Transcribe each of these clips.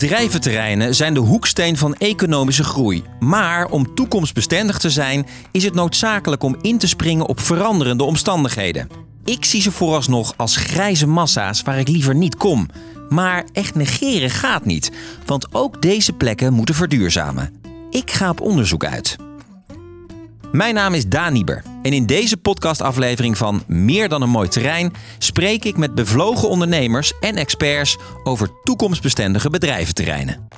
Bedrijventerreinen zijn de hoeksteen van economische groei. Maar om toekomstbestendig te zijn, is het noodzakelijk om in te springen op veranderende omstandigheden. Ik zie ze vooralsnog als grijze massa's waar ik liever niet kom. Maar echt negeren gaat niet, want ook deze plekken moeten verduurzamen. Ik ga op onderzoek uit. Mijn naam is Daan Nieber en in deze podcastaflevering van Meer dan een mooi terrein spreek ik met bevlogen ondernemers en experts over toekomstbestendige bedrijventerreinen.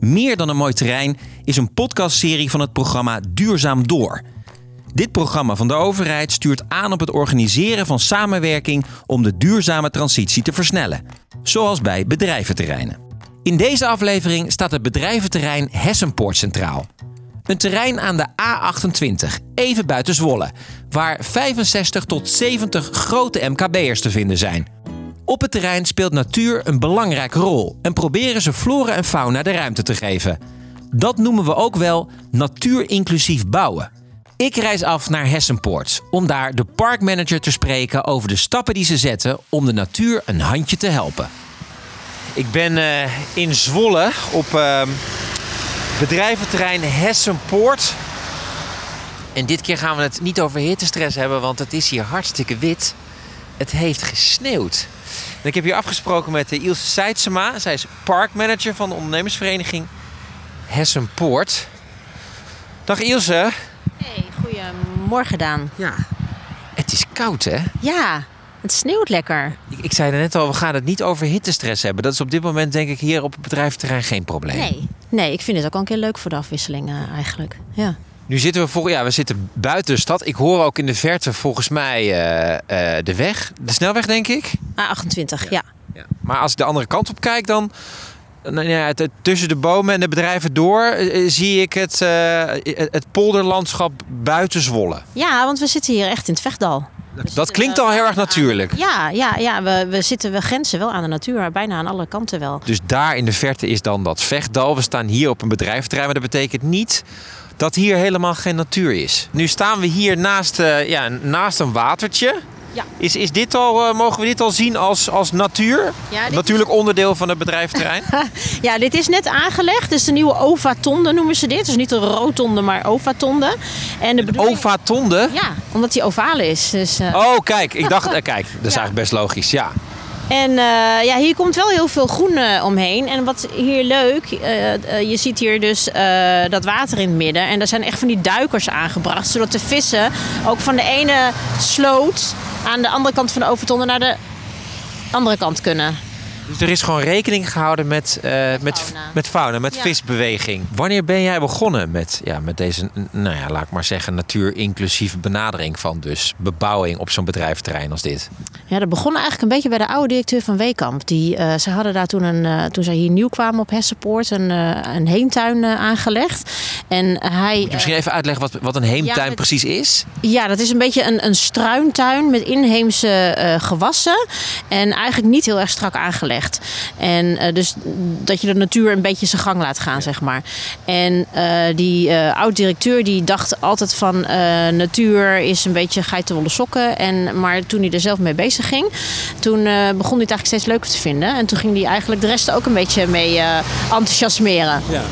Meer dan een mooi terrein is een podcastserie van het programma Duurzaam Door. Dit programma van de overheid stuurt aan op het organiseren van samenwerking om de duurzame transitie te versnellen, zoals bij bedrijventerreinen. In deze aflevering staat het bedrijventerrein Hessenpoort centraal. Een terrein aan de A28, even buiten Zwolle, waar 65 tot 70 grote MKB'ers te vinden zijn. Op het terrein speelt natuur een belangrijke rol en proberen ze flora en fauna de ruimte te geven. Dat noemen we ook wel natuurinclusief bouwen. Ik reis af naar Hessenpoort om daar de parkmanager te spreken over de stappen die ze zetten om de natuur een handje te helpen. Ik ben uh, in Zwolle op uh, bedrijventerrein Hessenpoort. En dit keer gaan we het niet over hittestress hebben, want het is hier hartstikke wit. Het heeft gesneeuwd. En ik heb hier afgesproken met Ilse Seidsema. Zij is parkmanager van de ondernemersvereniging Hessenpoort. Dag Ilse. Hey, goedemorgen Daan. Ja. Het is koud hè? Ja, het sneeuwt lekker. Ik, ik zei er net al, we gaan het niet over hittestress hebben. Dat is op dit moment denk ik hier op het bedrijventerrein geen probleem. Nee, nee ik vind het ook al een keer leuk voor de afwisseling uh, eigenlijk. Ja. Nu zitten we voor, ja, we zitten buiten de stad. Ik hoor ook in de verte volgens mij uh, uh, de weg, de snelweg denk ik. A28, ja. ja. ja. Maar als ik de andere kant op kijk, dan nou ja, tussen de bomen en de bedrijven door uh, zie ik het, uh, het polderlandschap buiten Zwolle. Ja, want we zitten hier echt in het Vechtdal. Dat, dat klinkt al heel erg natuurlijk. Ja, ja, ja we, we, zitten, we grenzen wel aan de natuur, bijna aan alle kanten wel. Dus daar in de verte is dan dat Vechtdal. We staan hier op een bedrijventerrein, maar dat betekent niet dat hier helemaal geen natuur is. Nu staan we hier naast, uh, ja, naast een watertje. Ja. Is, is dit al, uh, mogen we dit al zien als, als natuur? Ja, Natuurlijk is... onderdeel van het bedrijventerrein. ja, dit is net aangelegd. Dit is de nieuwe ovatonde noemen ze dit. Dus niet een rotonde, maar ovatonde. En de bedoeling... Ovatonde? Ja, omdat die ovaal is. Dus, uh... Oh, kijk. Ik dacht, kijk, dat is ja. eigenlijk best logisch. Ja. En uh, ja, hier komt wel heel veel groen uh, omheen. En wat hier leuk, uh, je ziet hier dus dat water in het midden. En daar zijn echt van die duikers aangebracht. Zodat de vissen ook van de ene sloot aan de andere kant van de overtonde naar de andere kant kunnen. Dus er is gewoon rekening gehouden met, uh, met, fauna. met fauna, met ja. visbeweging. Wanneer ben jij begonnen met, ja, met deze, nou ja, laat ik maar zeggen, natuur-inclusieve benadering van dus bebouwing op zo'n bedrijventerrein als dit? Ja, dat begon eigenlijk een beetje bij de oude directeur van Weekamp. Die, uh, ze hadden daar toen, een, uh, toen zij hier nieuw kwamen op Hessenpoort, een, een heemtuin aangelegd. En hij, Moet je misschien even uitleggen wat, wat een heemtuin ja, precies is? Ja, dat is een beetje een, een struintuin met inheemse gewassen. En eigenlijk niet heel erg strak aangelegd. En uh, dus dat je de natuur een beetje zijn gang laat gaan, zeg maar. En uh, die uh, oud-directeur die dacht altijd van natuur is een beetje geitenwolle sokken. En, maar toen hij er zelf mee bezig ging, toen begon hij het eigenlijk steeds leuker te vinden. En toen ging hij eigenlijk de rest ook een beetje mee enthousiasmeren. Ja.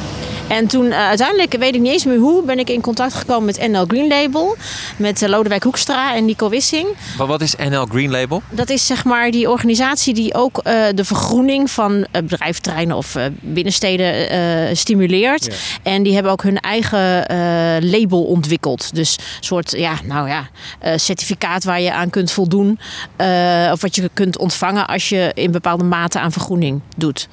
En toen uh, uiteindelijk, weet ik niet eens meer hoe, ben ik in contact gekomen met NL Green Label. Met uh, Lodewijk Hoekstra en Nico Wissing. Maar wat is NL Green Label? Dat is zeg maar die organisatie die ook uh, de vergroening van bedrijventerreinen of binnensteden stimuleert. Ja. En die hebben ook hun eigen label ontwikkeld. Dus een soort, ja, nou ja, certificaat waar je aan kunt voldoen. of wat je kunt ontvangen als je in bepaalde mate aan vergroening doet.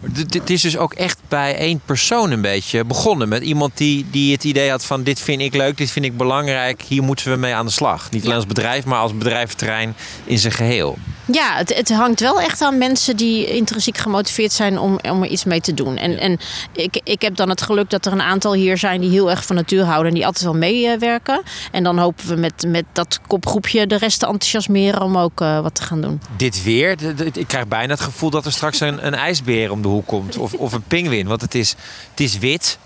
Het is dus ook echt bij één persoon een beetje begonnen. Met iemand die, die het idee had van dit vind ik leuk, dit vind ik belangrijk. Hier moeten we mee aan de slag. Niet alleen als bedrijf, maar als bedrijventerrein in zijn geheel. Ja, het, het hangt wel echt aan mensen die intrinsiek gemotiveerd zijn om, om er iets mee te doen. En, ja. en ik, ik heb dan het geluk dat er een aantal hier zijn die heel erg van natuur houden en die altijd wel meewerken. En dan hopen we met, met dat kopgroepje de rest te enthousiasmeren om ook uh, wat te gaan doen. Dit weer, ik krijg bijna het gevoel dat er straks een, een ijsbeer om de hoek komt. Of, of een pinguïn, want het is, het is wit.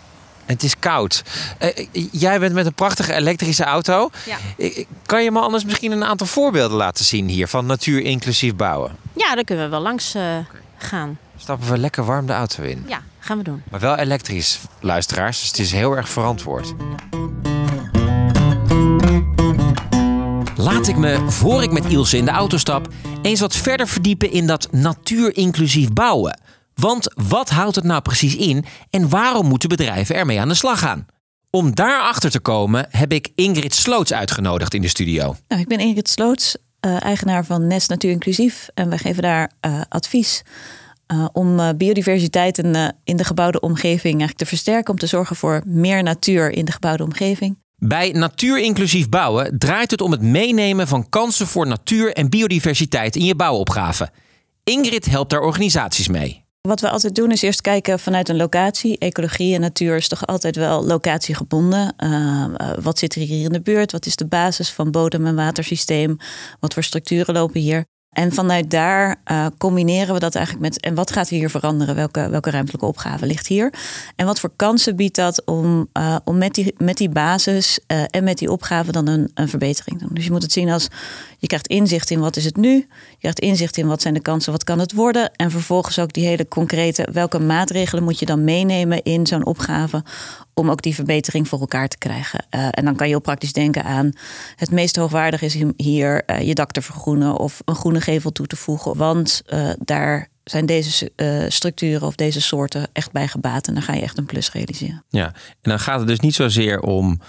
En het is koud. Uh, jij bent met een prachtige elektrische auto. Ja. Uh, kan je me anders misschien een aantal voorbeelden laten zien hier van natuur inclusief bouwen? Ja, daar kunnen we wel langs uh, okay. gaan. Stappen we lekker warm de auto in. Ja, gaan we doen. Maar wel elektrisch, luisteraars. Dus het is heel erg verantwoord. Laat ik me, voor ik met Ilse in de auto stap, eens wat verder verdiepen in dat natuurinclusief bouwen. Want wat houdt het nou precies in en waarom moeten bedrijven ermee aan de slag gaan? Om daarachter te komen heb ik Ingrid Sloots uitgenodigd in de studio. Nou, ik ben Ingrid Sloots, uh, eigenaar van Nest Natuur Inclusief. En wij geven daar uh, advies uh, om biodiversiteit in, in de gebouwde omgeving eigenlijk te versterken. Om te zorgen voor meer natuur in de gebouwde omgeving. Bij natuurinclusief bouwen draait het om het meenemen van kansen voor natuur en biodiversiteit in je bouwopgave. Ingrid helpt daar organisaties mee. Wat we altijd doen is eerst kijken vanuit een locatie. Ecologie en natuur is toch altijd wel locatiegebonden. Uh, wat zit er hier in de buurt? Wat is de basis van bodem- en watersysteem? Wat voor structuren lopen hier? En vanuit daar uh, combineren we dat eigenlijk met. En wat gaat hier veranderen? Welke, welke ruimtelijke opgave ligt hier? En wat voor kansen biedt dat om, uh, om met, die, met die basis uh, en met die opgave dan een, een verbetering te doen? Dus je moet het zien als je krijgt inzicht in wat is het nu. Je krijgt inzicht in wat zijn de kansen, wat kan het worden. En vervolgens ook die hele concrete, welke maatregelen moet je dan meenemen in zo'n opgave om ook die verbetering voor elkaar te krijgen. Uh, en dan kan je heel praktisch denken aan het meest hoogwaardig is hier uh, je dak te vergroenen of een groene gevel toe te voegen. Want uh, daar zijn deze structuren of deze soorten echt bij gebaat. En dan ga je echt een plus realiseren. Ja, en dan gaat het dus niet zozeer om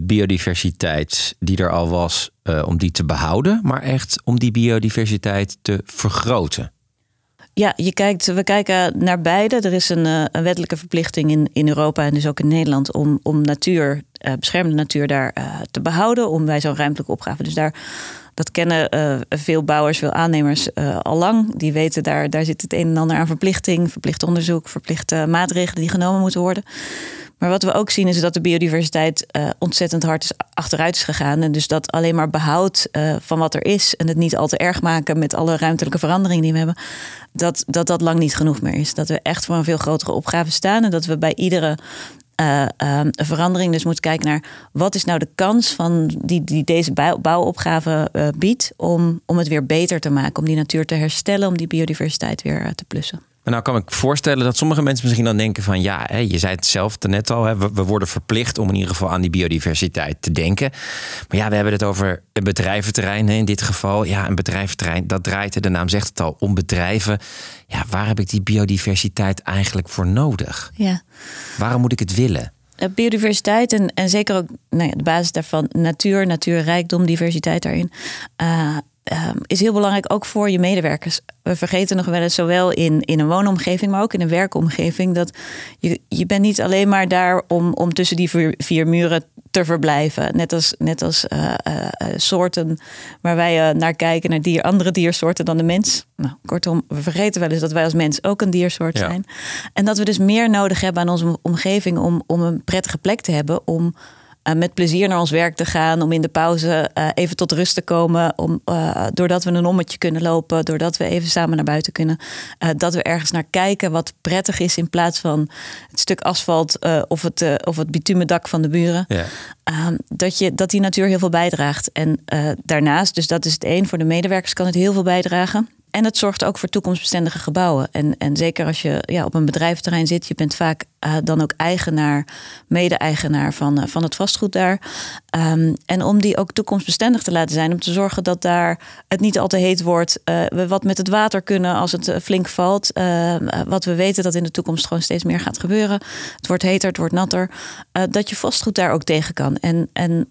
biodiversiteit die er al was, om die te behouden, maar echt om die biodiversiteit te vergroten. Ja, je kijkt, we kijken naar beide. Er is een, uh, een, wettelijke verplichting in, in Europa en dus ook in Nederland om, om natuur, uh, beschermde natuur daar uh, te behouden, om bij zo'n ruimtelijke opgave. Dus daar, dat kennen veel bouwers, veel aannemers al lang. Die weten daar, daar zit het een en ander aan verplichting, verplicht onderzoek, verplichte maatregelen die genomen moeten worden. Maar wat we ook zien is dat de biodiversiteit ontzettend hard is achteruit is gegaan. En dus dat alleen maar behoud van wat er is en het niet al te erg maken met alle ruimtelijke veranderingen die we hebben, dat dat, dat lang niet genoeg meer is. Dat we echt voor een veel grotere opgave staan en dat we bij iedere uh, um, verandering dus moeten kijken naar wat is nou de kans van die, die deze bouw, bouwopgave uh, biedt om, om het weer beter te maken, om die natuur te herstellen, om die biodiversiteit weer uh, te plussen. Maar nou kan ik voorstellen dat sommige mensen misschien dan denken van ja, hè, je zei het zelf net al, hè, we, we, worden verplicht om in ieder geval aan die biodiversiteit te denken. Maar ja, we hebben het over een bedrijventerrein hè, in dit geval. Ja, een bedrijventerrein, dat draait, de naam zegt het al, om bedrijven. Ja, waar heb ik die biodiversiteit eigenlijk voor nodig? Ja. Waarom moet ik het willen? Biodiversiteit en, en zeker ook nou ja, de basis daarvan, natuur, natuurrijkdom, diversiteit daarin. Uh, um, is heel belangrijk ook voor je medewerkers. We vergeten nog wel eens, zowel in, in een woonomgeving, maar ook in een werkomgeving, dat je, je bent niet alleen maar daar om, om tussen die vier, vier muren te verblijven. Net als, net als uh, uh, soorten waar wij naar kijken, naar dier, andere diersoorten dan de mens. Nou, kortom, we vergeten wel eens dat wij als mens ook een diersoort ja. zijn. En dat we dus meer nodig hebben aan onze omgeving om, om een prettige plek te hebben om uh, met plezier naar ons werk te gaan, om in de pauze uh, even tot rust te komen, om, uh, doordat we een ommetje kunnen lopen, doordat we even samen naar buiten kunnen, dat we ergens naar kijken wat prettig is in plaats van het stuk asfalt of, het, of het bitumen dak van de buren. Ja. Ehm, dat, je, dat die natuur heel veel bijdraagt. En daarnaast, dus dat is het één, voor de medewerkers kan het heel veel bijdragen. En het zorgt ook voor toekomstbestendige gebouwen. En, en zeker als je ja, op een bedrijventerrein zit, je bent vaak uh, dan ook eigenaar, mede-eigenaar van, uh, van het vastgoed daar. Um, en om die ook toekomstbestendig te laten zijn, om te zorgen dat daar het niet al te heet wordt. Uh, we wat met het water kunnen als het flink valt. wat we weten dat in de toekomst gewoon steeds meer gaat gebeuren. Het wordt heter, het wordt natter. dat je vastgoed daar ook tegen kan. En, en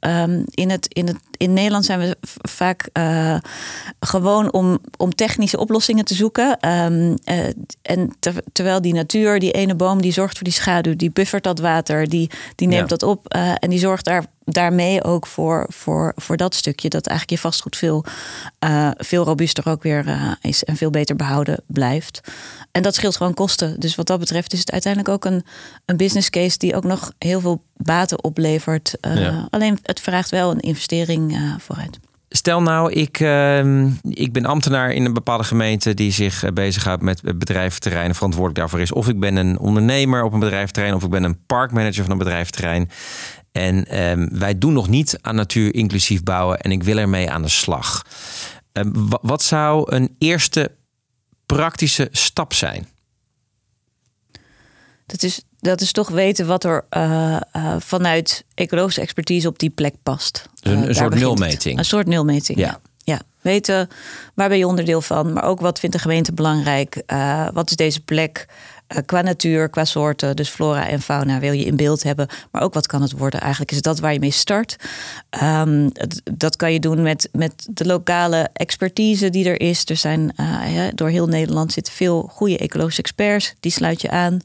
Um, in, het, in, het, in Nederland zijn we vaak uh, gewoon om, om technische oplossingen te zoeken. Um, uh, en ter, terwijl die natuur, die ene boom, die zorgt voor die schaduw, die buffert dat water, die, die neemt ja. dat op uh, en die zorgt daar daarmee ook voor, voor, voor dat stukje. Dat eigenlijk je vastgoed veel, uh, veel robuuster ook weer uh, is en veel beter behouden blijft. En dat scheelt gewoon kosten. Dus wat dat betreft is het uiteindelijk ook een, een business case die ook nog heel veel baten oplevert. Uh, ja. Alleen het vraagt wel een investering vooruit. Stel nou, ik, uh, ik ben ambtenaar in een bepaalde gemeente die zich bezighoudt met bedrijventerreinen, verantwoordelijk daarvoor is. Of ik ben een ondernemer op een bedrijventerrein, of ik ben een parkmanager van een bedrijventerrein. En um, wij doen nog niet aan natuur inclusief bouwen en ik wil ermee aan de slag. Um, wat zou een eerste praktische stap zijn? Dat is, dat is toch weten wat er uh, uh, vanuit ecologische expertise op die plek past. Dus een, uh, een soort nulmeting. Een soort nulmeting, ja. ja. ja. Weten waar ben je onderdeel van, maar ook wat vindt de gemeente belangrijk? wat is deze plek qua natuur, qua soorten, dus flora en fauna wil je in beeld hebben. Maar ook wat kan het worden? Eigenlijk is dat waar je mee start. Um, dat kan je doen met, met de lokale expertise die er is. Er zijn ja, door heel Nederland zitten veel goede ecologische experts. Die sluit je aan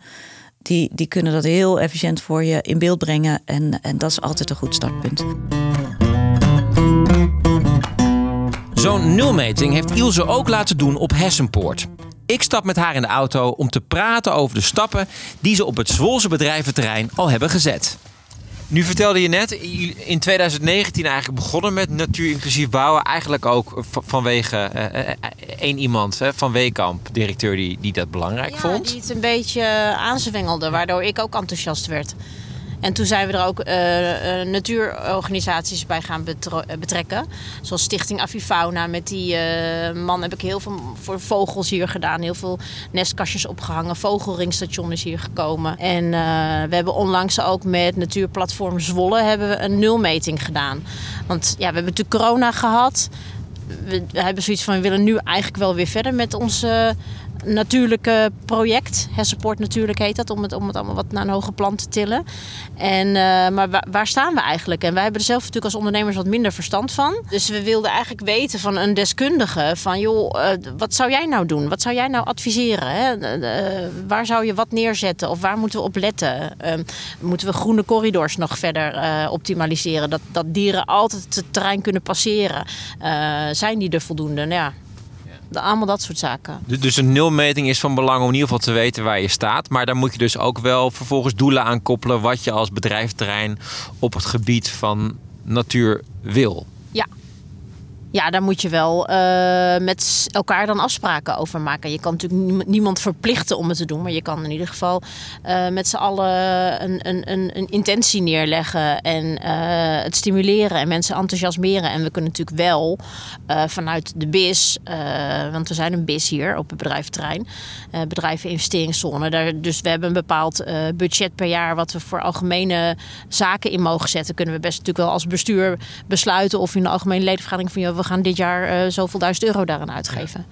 die, die kunnen dat heel efficiënt voor je in beeld brengen. En, en dat is altijd een goed startpunt. Zo'n nulmeting heeft Ilse ook laten doen op Hessenpoort. Ik stap met haar in de auto om te praten over de stappen die ze op het Zwolse bedrijventerrein al hebben gezet. Nu vertelde je net, in 2019 eigenlijk begonnen met natuurinclusief bouwen. Eigenlijk ook vanwege uh, één iemand hè, van Weekamp, directeur, die, die dat belangrijk ja, vond. die het een beetje aanzwengelde, waardoor ik ook enthousiast werd. En toen zijn we er ook uh, natuurorganisaties bij gaan betrekken. Zoals Stichting Avifauna. Met die man heb ik heel veel voor vogels hier gedaan. Heel veel nestkastjes opgehangen. Vogelringstation is hier gekomen. En we hebben onlangs ook met Natuurplatform Zwolle hebben we een nulmeting gedaan. Want ja, we hebben natuurlijk corona gehad. We hebben zoiets van, we willen nu eigenlijk wel weer verder met onze natuurlijke project. Hersenpoort natuurlijk heet dat, om het, om het allemaal wat naar een hoger plan te tillen. En, uh, maar waar, staan we eigenlijk? En wij hebben er zelf natuurlijk als ondernemers wat minder verstand van. Dus we wilden eigenlijk weten van een deskundige van joh, uh, wat zou jij nou doen? Wat zou jij nou adviseren? Hè? Uh, waar zou je wat neerzetten? Of waar moeten we op letten? moeten we groene corridors nog verder optimaliseren? Dat, dat dieren altijd het terrein kunnen passeren. zijn die er voldoende? Nou ja, allemaal dat soort zaken. Dus een nulmeting is van belang om in ieder geval te weten waar je staat. Maar dan moet je dus ook wel vervolgens doelen aan koppelen wat je als bedrijfterrein op het gebied van natuur wil. Ja, daar moet je wel uh, met elkaar dan afspraken over maken. Je kan natuurlijk niemand verplichten om het te doen, maar je kan in ieder geval uh, met z'n allen een, een, een, een, intentie neerleggen en uh, het stimuleren en mensen enthousiasmeren. En we kunnen natuurlijk wel vanuit de BIS, want we zijn een BIS hier op het bedrijventerrein, bedrijven investeringszone. Daar, dus we hebben een bepaald budget per jaar wat we voor algemene zaken in mogen zetten. Kunnen we best natuurlijk wel als bestuur besluiten of in de algemene ledenvergadering van je we gaan dit jaar uh, zoveel duizend euro daaraan uitgeven.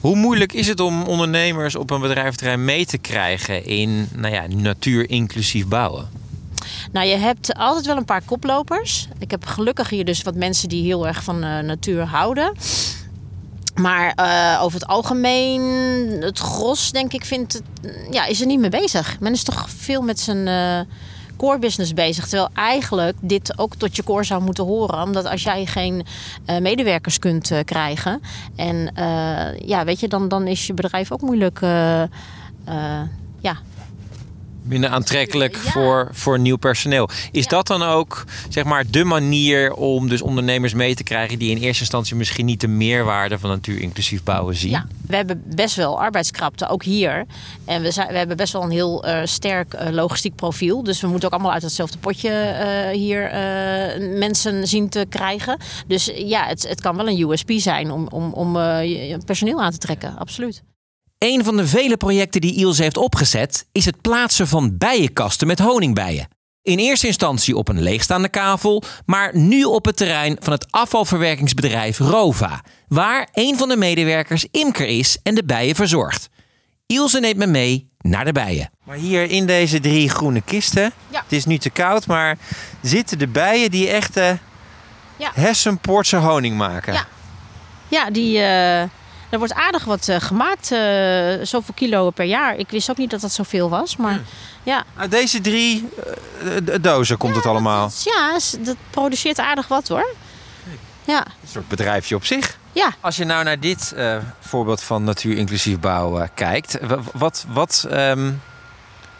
Hoe moeilijk is het om ondernemers op een bedrijventerrein mee te krijgen in nou ja, natuur inclusief bouwen? Nou, je hebt altijd wel een paar koplopers. Ik heb gelukkig hier dus wat mensen die heel erg van uh, natuur houden. Maar uh, over het algemeen, het gros denk ik, vindt het, ja, is er niet mee bezig. Men is toch veel met zijn core business bezig. Terwijl eigenlijk dit ook tot je core zou moeten horen. Omdat als jij geen uh, medewerkers kunt uh, krijgen. En uh, ja, weet je, dan, dan is je bedrijf ook moeilijk. ja, minder aantrekkelijk ja. voor, voor nieuw personeel. Is ja. dat dan ook zeg maar de manier om dus ondernemers mee te krijgen die in eerste instantie misschien niet de meerwaarde van natuur inclusief bouwen zien? Ja, we hebben best wel arbeidskrapte, ook hier. En we, zijn, we hebben best wel een heel uh, sterk uh, logistiek profiel. Dus we moeten ook allemaal uit hetzelfde potje uh, hier mensen zien te krijgen. Dus ja, het, het kan wel een USP zijn om, om, om personeel aan te trekken, absoluut. Een van de vele projecten die Ilse heeft opgezet is het plaatsen van bijenkasten met honingbijen. In eerste instantie op een leegstaande kavel, maar nu op het terrein van het afvalverwerkingsbedrijf Rova, waar een van de medewerkers imker is en de bijen verzorgt. Ilse neemt me mee naar de bijen. Maar hier in deze drie groene kisten, ja. het is nu te koud, maar zitten de bijen die echte ja. hersenpoortse honing maken. Ja, ja die... Uh er wordt aardig wat uh, gemaakt, uh, zoveel kilo per jaar. Ik wist ook niet dat dat zoveel was, maar ja. Uit deze drie uh, dozen komt ja, het allemaal? Dat, ja, dat produceert aardig wat hoor. Ja. Een soort bedrijfje op zich. Ja. Als je nou naar dit voorbeeld van natuur-inclusief bouwen kijkt, wat, wat, um,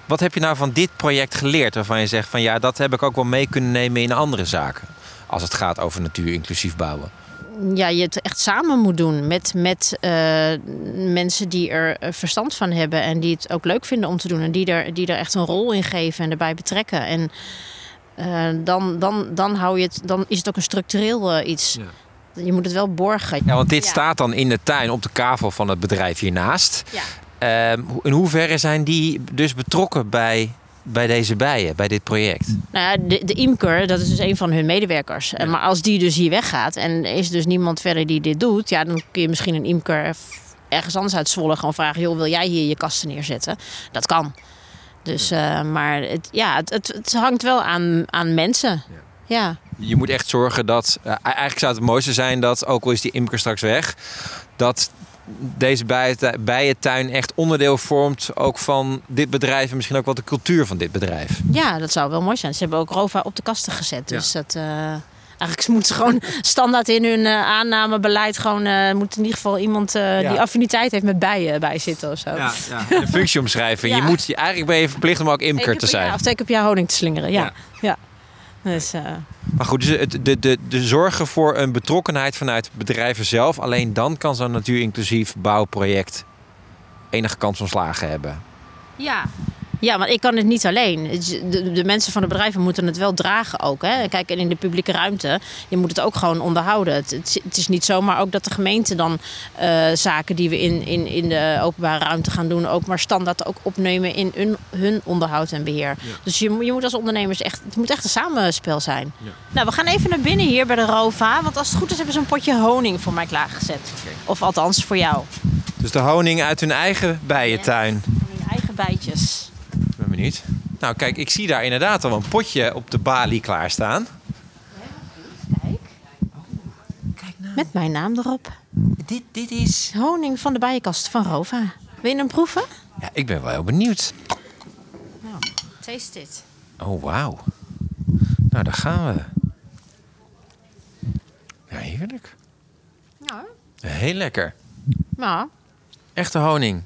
wat heb je nou van dit project geleerd waarvan je zegt van ja, dat heb ik ook wel mee kunnen nemen in andere zaken? Als het gaat over natuur-inclusief bouwen ja, je het echt samen moet doen met, met uh, mensen die er eh, verstand van hebben en die het ook leuk vinden om te doen en die er, die er echt een rol in geven en erbij betrekken. En uh, dan, dan, dan, hou je het, dan is het ook een structureel uh, iets. Ja. Je moet het wel borgen. Ja, want dit Ja. staat dan in de tuin op de kavel van het bedrijf hiernaast. Ja. Ehm, in hoeverre zijn die dus betrokken bij, bij deze bijen, bij dit project? Nou ja, de, de imker, dat is dus een van hun medewerkers. Maar als die dus hier weggaat en er is dus niemand verder die dit doet, ja, dan kun je misschien een imker ergens anders uit Zwolle gewoon vragen: joh, wil jij hier je kasten neerzetten? Dat kan. Dus, eh, maar het, ja, het, het, het hangt wel aan, aan mensen. Ja. Je moet echt zorgen dat. eh, eigenlijk zou het het mooiste zijn dat, ook al is die imker straks weg, dat deze bijen- bijentuin echt onderdeel vormt ook van dit bedrijf en misschien ook wat de cultuur van dit bedrijf. ja, dat zou wel mooi zijn. Ze hebben ook Rova op de kasten gezet. Ja. Dus dat. eh, Eigenlijk moeten ze gewoon standaard in hun eh, aannamebeleid gewoon eh, moet in ieder geval iemand Ja. die affiniteit heeft met bijen bij zitten of zo. Een functieomschrijving. Ja. Je moet, eigenlijk ben je verplicht om ook imker te zijn. of keer per jaar honing te slingeren. Ja. Ja. ja. Dus, Maar goed, dus de, de, de zorgen voor een betrokkenheid vanuit bedrijven zelf, alleen dan kan zo'n natuurinclusief bouwproject enige kans van slagen hebben. ja. Ja, maar ik kan het niet alleen. De, de mensen van de bedrijven moeten het wel dragen ook. Hè? Kijk, en in de publieke ruimte, je moet het ook gewoon onderhouden. Het, het, het is niet zomaar ook dat de gemeente dan eh, zaken die we in, in, in de openbare ruimte gaan doen... ook maar standaard ook opnemen in hun, hun onderhoud en beheer. Dus je, moet- je moet als ondernemers echt... Het moet echt een samenspel zijn. Nou, we gaan even naar binnen hier bij de Rova. Want als het goed is hebben ze een potje honing voor mij klaargezet. Of althans voor jou. Dus de honing uit hun eigen bijentuin. Van hun eigen bijtjes. Benieuwd. Nou, kijk, ik zie daar inderdaad al een potje op de balie klaarstaan. Met mijn naam erop. Dit, dit is... Honing van de bijenkast van Rova. Wil je hem proeven? Ja, ik ben wel heel benieuwd. Nou, taste it. Oh, wauw. Nou, daar gaan we. Ja, heerlijk. Ja. Heel lekker. Ja. Echte honing.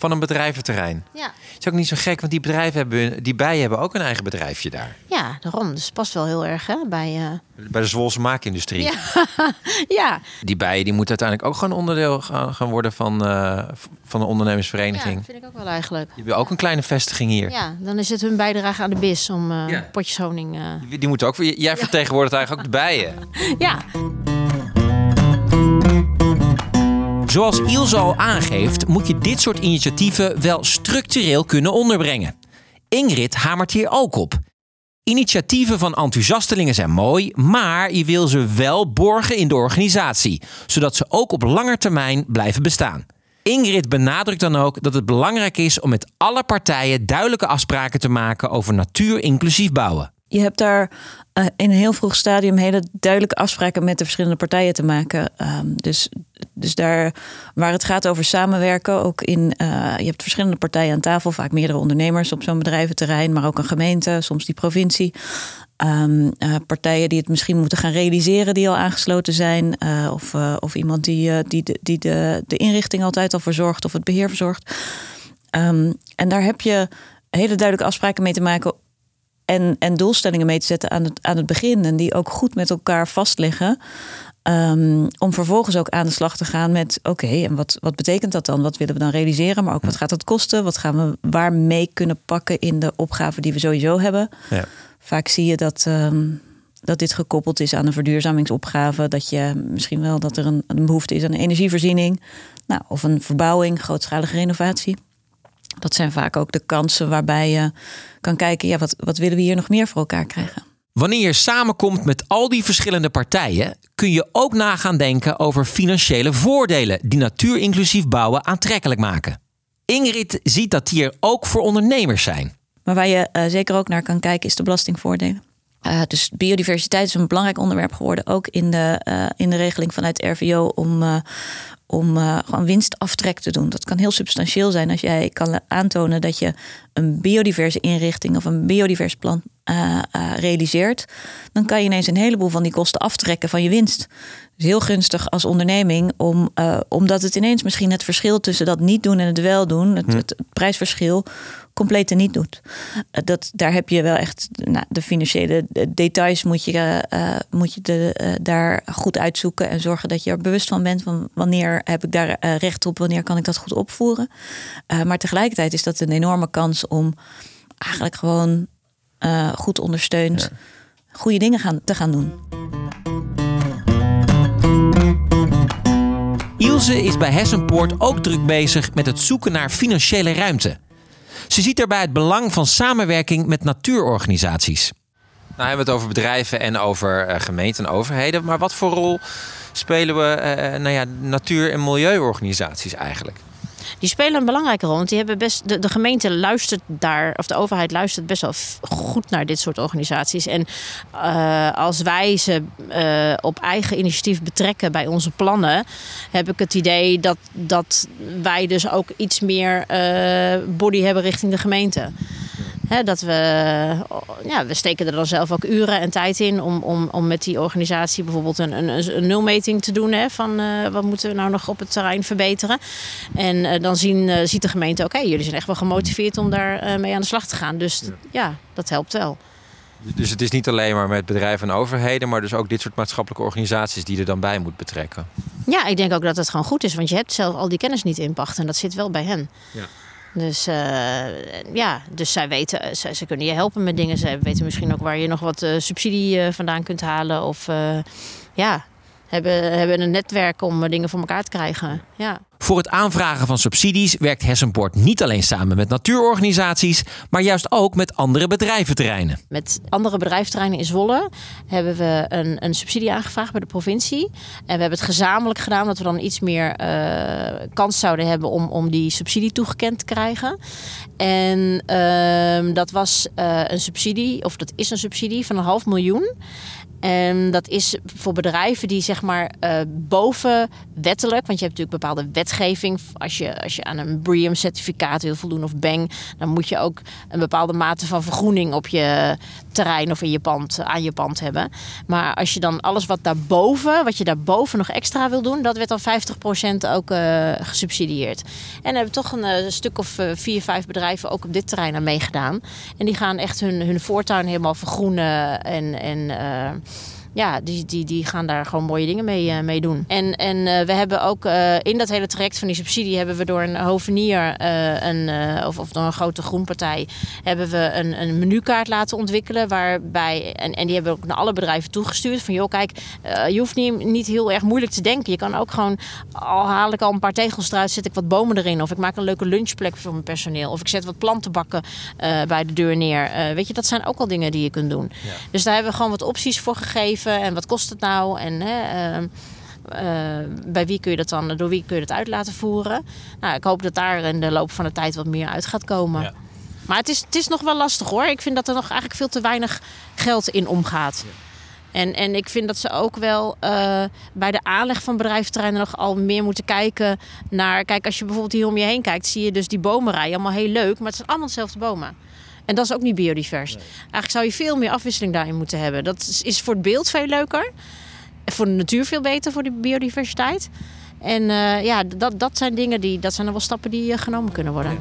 Van een bedrijventerrein. Ja. Is ook niet zo gek, want die bedrijven hebben, die bijen hebben ook een eigen bedrijfje daar. Ja, daarom. Dus het past wel heel erg hè, bij... eh, Bij de Zwolse maakindustrie. Ja. ja. Die bijen die moeten uiteindelijk ook gewoon onderdeel gaan worden van, eh, van de ja, ondernemersvereniging. vind ik ook wel eigenlijk. Je hebt ook een kleine vestiging hier. Ja, dan is het hun bijdrage aan de bis om eh, Ja. potjes honing... Die, die moeten ook, jij vertegenwoordigt eigenlijk ook de bijen. Ja. Zoals Ilse al aangeeft, moet je dit soort initiatieven wel structureel kunnen onderbrengen. Ingrid hamert hier ook op. Initiatieven van enthousiastelingen zijn mooi, maar je wil ze wel borgen in de organisatie, zodat ze ook op lange termijn blijven bestaan. Ingrid benadrukt dan ook dat het belangrijk is om met alle partijen duidelijke afspraken te maken over natuur inclusief bouwen. Je hebt daar eh, in een heel vroeg stadium hele duidelijke afspraken met de verschillende partijen te maken. Ehm, dus, dus daar waar het gaat over samenwerken, ook in eh, je hebt verschillende partijen aan tafel, vaak meerdere ondernemers op zo'n bedrijventerrein, maar ook een gemeente, soms die provincie. Ehm, eh, partijen die het misschien moeten gaan realiseren, die al aangesloten zijn. of, of iemand die, die, de, die de, de inrichting altijd al verzorgt of het beheer verzorgt. Ehm, en daar heb je hele duidelijke afspraken mee te maken en, en doelstellingen mee te zetten aan het, aan het begin. En die ook goed met elkaar vastleggen. Ehm, om vervolgens ook aan de slag te gaan met: oké, en wat, wat betekent dat dan? Wat willen we dan realiseren? Maar ook wat gaat dat kosten? Wat gaan we waar mee kunnen pakken in de opgaven die we sowieso hebben? Ja. Vaak zie je dat, ehm, dat dit gekoppeld is aan een verduurzamingsopgave. Dat je misschien wel dat er een, een behoefte is aan een energievoorziening. Nou, of een verbouwing, grootschalige renovatie. Dat zijn vaak ook de kansen waarbij je kan kijken, ja, wat, wat willen we hier nog meer voor elkaar krijgen? Wanneer je samenkomt met al die verschillende partijen, kun je ook na gaan denken over financiële voordelen die natuurinclusief bouwen aantrekkelijk maken. Ingrid ziet dat die er ook voor ondernemers zijn. Maar waar je eh, zeker ook naar kan kijken, is de belastingvoordelen. Eh, dus biodiversiteit is een belangrijk onderwerp geworden, ook in de, eh, in de regeling vanuit RVO, om, om eh, gewoon winstaftrek te doen. Dat kan heel substantieel zijn als jij kan aantonen dat je een biodiverse inrichting of een biodivers plan eh, eh, realiseert. Dan kan je ineens een heleboel van die kosten aftrekken van je winst. Dus heel gunstig als onderneming, om, omdat het ineens misschien het verschil tussen dat niet doen en het wel doen, het, het prijsverschil, compleet niet doet. Eh, dat, daar heb je wel echt nou, de financiële details moet je, eh, moet je de, eh, daar goed uitzoeken en zorgen dat je er bewust van bent van wanneer heb ik daar recht op, wanneer kan ik dat goed opvoeren. Eh, maar tegelijkertijd is dat een enorme kans om eigenlijk gewoon eh, goed ondersteund goede dingen gaan, te gaan doen. Ilse is bij Hessenpoort ook druk bezig met het zoeken naar financiële ruimte. Ze ziet daarbij het belang van samenwerking met natuurorganisaties. Nou hebben we het over bedrijven en over uh, gemeenten en overheden. Maar wat voor rol spelen we uh, nou ja, natuur- en milieuorganisaties eigenlijk? Die spelen een belangrijke rol. Want die hebben best, de, de gemeente luistert daar, of de overheid luistert best wel goed naar dit soort organisaties. En uh, als wij ze uh, op eigen initiatief betrekken bij onze plannen, heb ik het idee dat, dat wij dus ook iets meer uh, body hebben richting de gemeente dat we, ja, we steken er dan zelf ook uren en tijd in om, om, om met die organisatie bijvoorbeeld een, een, een nulmeting te doen. Hè, van uh, wat moeten we nou nog op het terrein verbeteren. En uh, dan zien, uh, ziet de gemeente, oké, jullie zijn echt wel gemotiveerd om daar mee aan de slag te gaan. Dus ja. ja, dat helpt wel. Dus het is niet alleen maar met bedrijven en overheden, maar dus ook dit soort maatschappelijke organisaties die er dan bij moet betrekken. Ja, ik denk ook dat het gewoon goed is, want je hebt zelf al die kennis niet in pacht en dat zit wel bij hen. Ja. Dus uh, ja, dus zij weten, zij, ze kunnen je helpen met dingen. Zij weten misschien ook waar je nog wat uh, subsidie vandaan kunt halen. Of ja, hebben, hebben een netwerk om dingen voor elkaar te krijgen. Ja. Voor het aanvragen van subsidies werkt Hessenpoort niet alleen samen met natuurorganisaties, maar juist ook met andere bedrijventerreinen. Met andere bedrijventerreinen in Zwolle hebben we een, een subsidie aangevraagd bij de provincie. En we hebben het gezamenlijk gedaan, dat we dan iets meer uh, kans zouden hebben om, om die subsidie toegekend te krijgen. En uh, dat was uh, een subsidie, of dat is een subsidie van een half miljoen. En dat is voor bedrijven die zeg maar uh, boven wettelijk, want je hebt natuurlijk bepaalde wetgeving. Als je, als je aan een BREEAM-certificaat wil voldoen of BANG, dan moet je ook een bepaalde mate van vergroening op je terrein of in je pand, aan je pand hebben. Maar als je dan alles wat daarboven, wat je daarboven nog extra wil doen, dat werd dan 50% ook uh, gesubsidieerd. En hebben toch een uh, stuk of vier, vijf bedrijven ook op dit terrein aan meegedaan. En die gaan echt hun, hun voortuin helemaal vergroenen en. en ja, die, die, die gaan daar gewoon mooie dingen mee, uh, mee doen. En, en uh, we hebben ook uh, in dat hele traject van die subsidie hebben we door een hovenier een, of, of door een grote groenpartij hebben we een, een menukaart laten ontwikkelen. Waarbij, en, en die hebben we ook naar alle bedrijven toegestuurd. Van joh, kijk, je hoeft niet, niet heel erg moeilijk te denken. Je kan ook gewoon, al haal ik al een paar tegels eruit, zet ik wat bomen erin. Of ik maak een leuke lunchplek voor mijn personeel. Of ik zet wat plantenbakken bij de deur neer. weet je, dat zijn ook al dingen die je kunt doen. Ja. Dus daar hebben we gewoon wat opties voor gegeven en wat kost het nou en hè, uh, uh, bij wie kun je dat dan, door wie kun je dat uit laten voeren. Nou, ik hoop dat daar in de loop van de tijd wat meer uit gaat komen. Ja. Maar het is, het is nog wel lastig hoor. Ik vind dat er nog eigenlijk veel te weinig geld in omgaat. Ja. En, en ik vind dat ze ook wel uh, bij de aanleg van bedrijventerreinen nog al meer moeten kijken naar. Kijk, als je bijvoorbeeld hier om je heen kijkt, zie je dus die bomenrij allemaal heel leuk, maar het zijn allemaal dezelfde bomen. En dat is ook niet biodivers. Nee. Eigenlijk zou je veel meer afwisseling daarin moeten hebben. Dat is voor het beeld veel leuker. Voor de natuur veel beter voor de biodiversiteit. En uh, ja, dat, dat zijn dingen die, dat zijn er wel stappen die uh, genomen kunnen worden.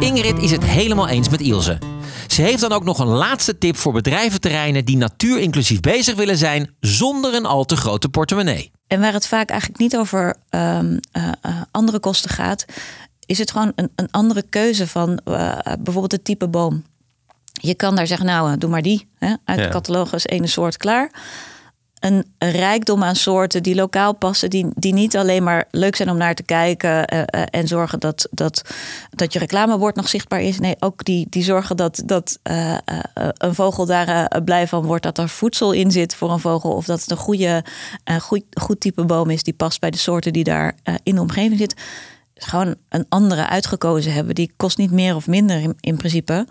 Ingrid is het helemaal eens met Ilse. Ze heeft dan ook nog een laatste tip voor bedrijventerreinen die natuurinclusief bezig willen zijn zonder een al te grote portemonnee. En waar het vaak eigenlijk niet over um, uh, andere kosten gaat, is het gewoon een, een andere keuze van uh, bijvoorbeeld het type boom. Je kan daar zeggen, nou, doe maar die. Hè, uit ja. de catalogus ene soort klaar. Een, een, rijkdom aan soorten die lokaal passen, die, die niet alleen maar leuk zijn om naar te kijken uh, uh, en zorgen dat, dat, dat je reclamebord nog zichtbaar is. Nee, ook die, die zorgen dat, dat uh, een vogel daar blij van wordt, dat er voedsel in zit voor een vogel. Of dat het een goede, goed, goed type boom is die past bij de soorten die daar in de omgeving zitten gewoon een andere uitgekozen hebben. Die kost niet meer of minder in, in principe.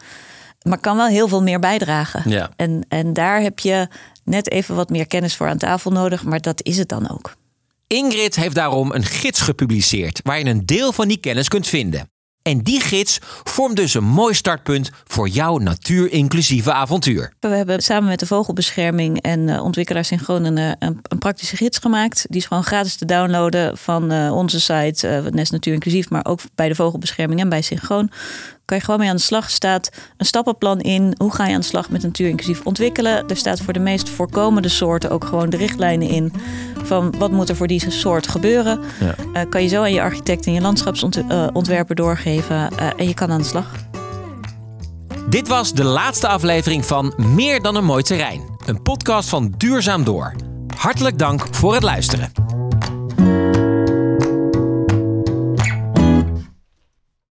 Maar kan wel heel veel meer bijdragen. Ja. En, en daar heb je net even wat meer kennis voor aan tafel nodig. Maar dat is het dan ook. Ingrid heeft daarom een gids gepubliceerd. waar je een deel van die kennis kunt vinden. En die gids vormt dus een mooi startpunt voor jouw natuurinclusieve avontuur. We hebben samen met de Vogelbescherming en uh, ontwikkelaar Synchroon een, een, een, praktische gids gemaakt. Die is gewoon gratis te downloaden van uh, onze site, Nest Natuur Inclusief, maar ook bij de Vogelbescherming en bij Synchroon kan je gewoon mee aan de slag. staat een stappenplan in. Hoe ga je aan de slag met natuur inclusief ontwikkelen? Er staat voor de meest voorkomende soorten ook gewoon de richtlijnen in. Van wat moet er voor die soort gebeuren? Ja. Uh, kan je zo aan je architect en je landschapsontwerper doorgeven. Uh, en je kan aan de slag. Dit was de laatste aflevering van Meer dan een mooi terrein. Een podcast van Duurzaam Door. Hartelijk dank voor het luisteren.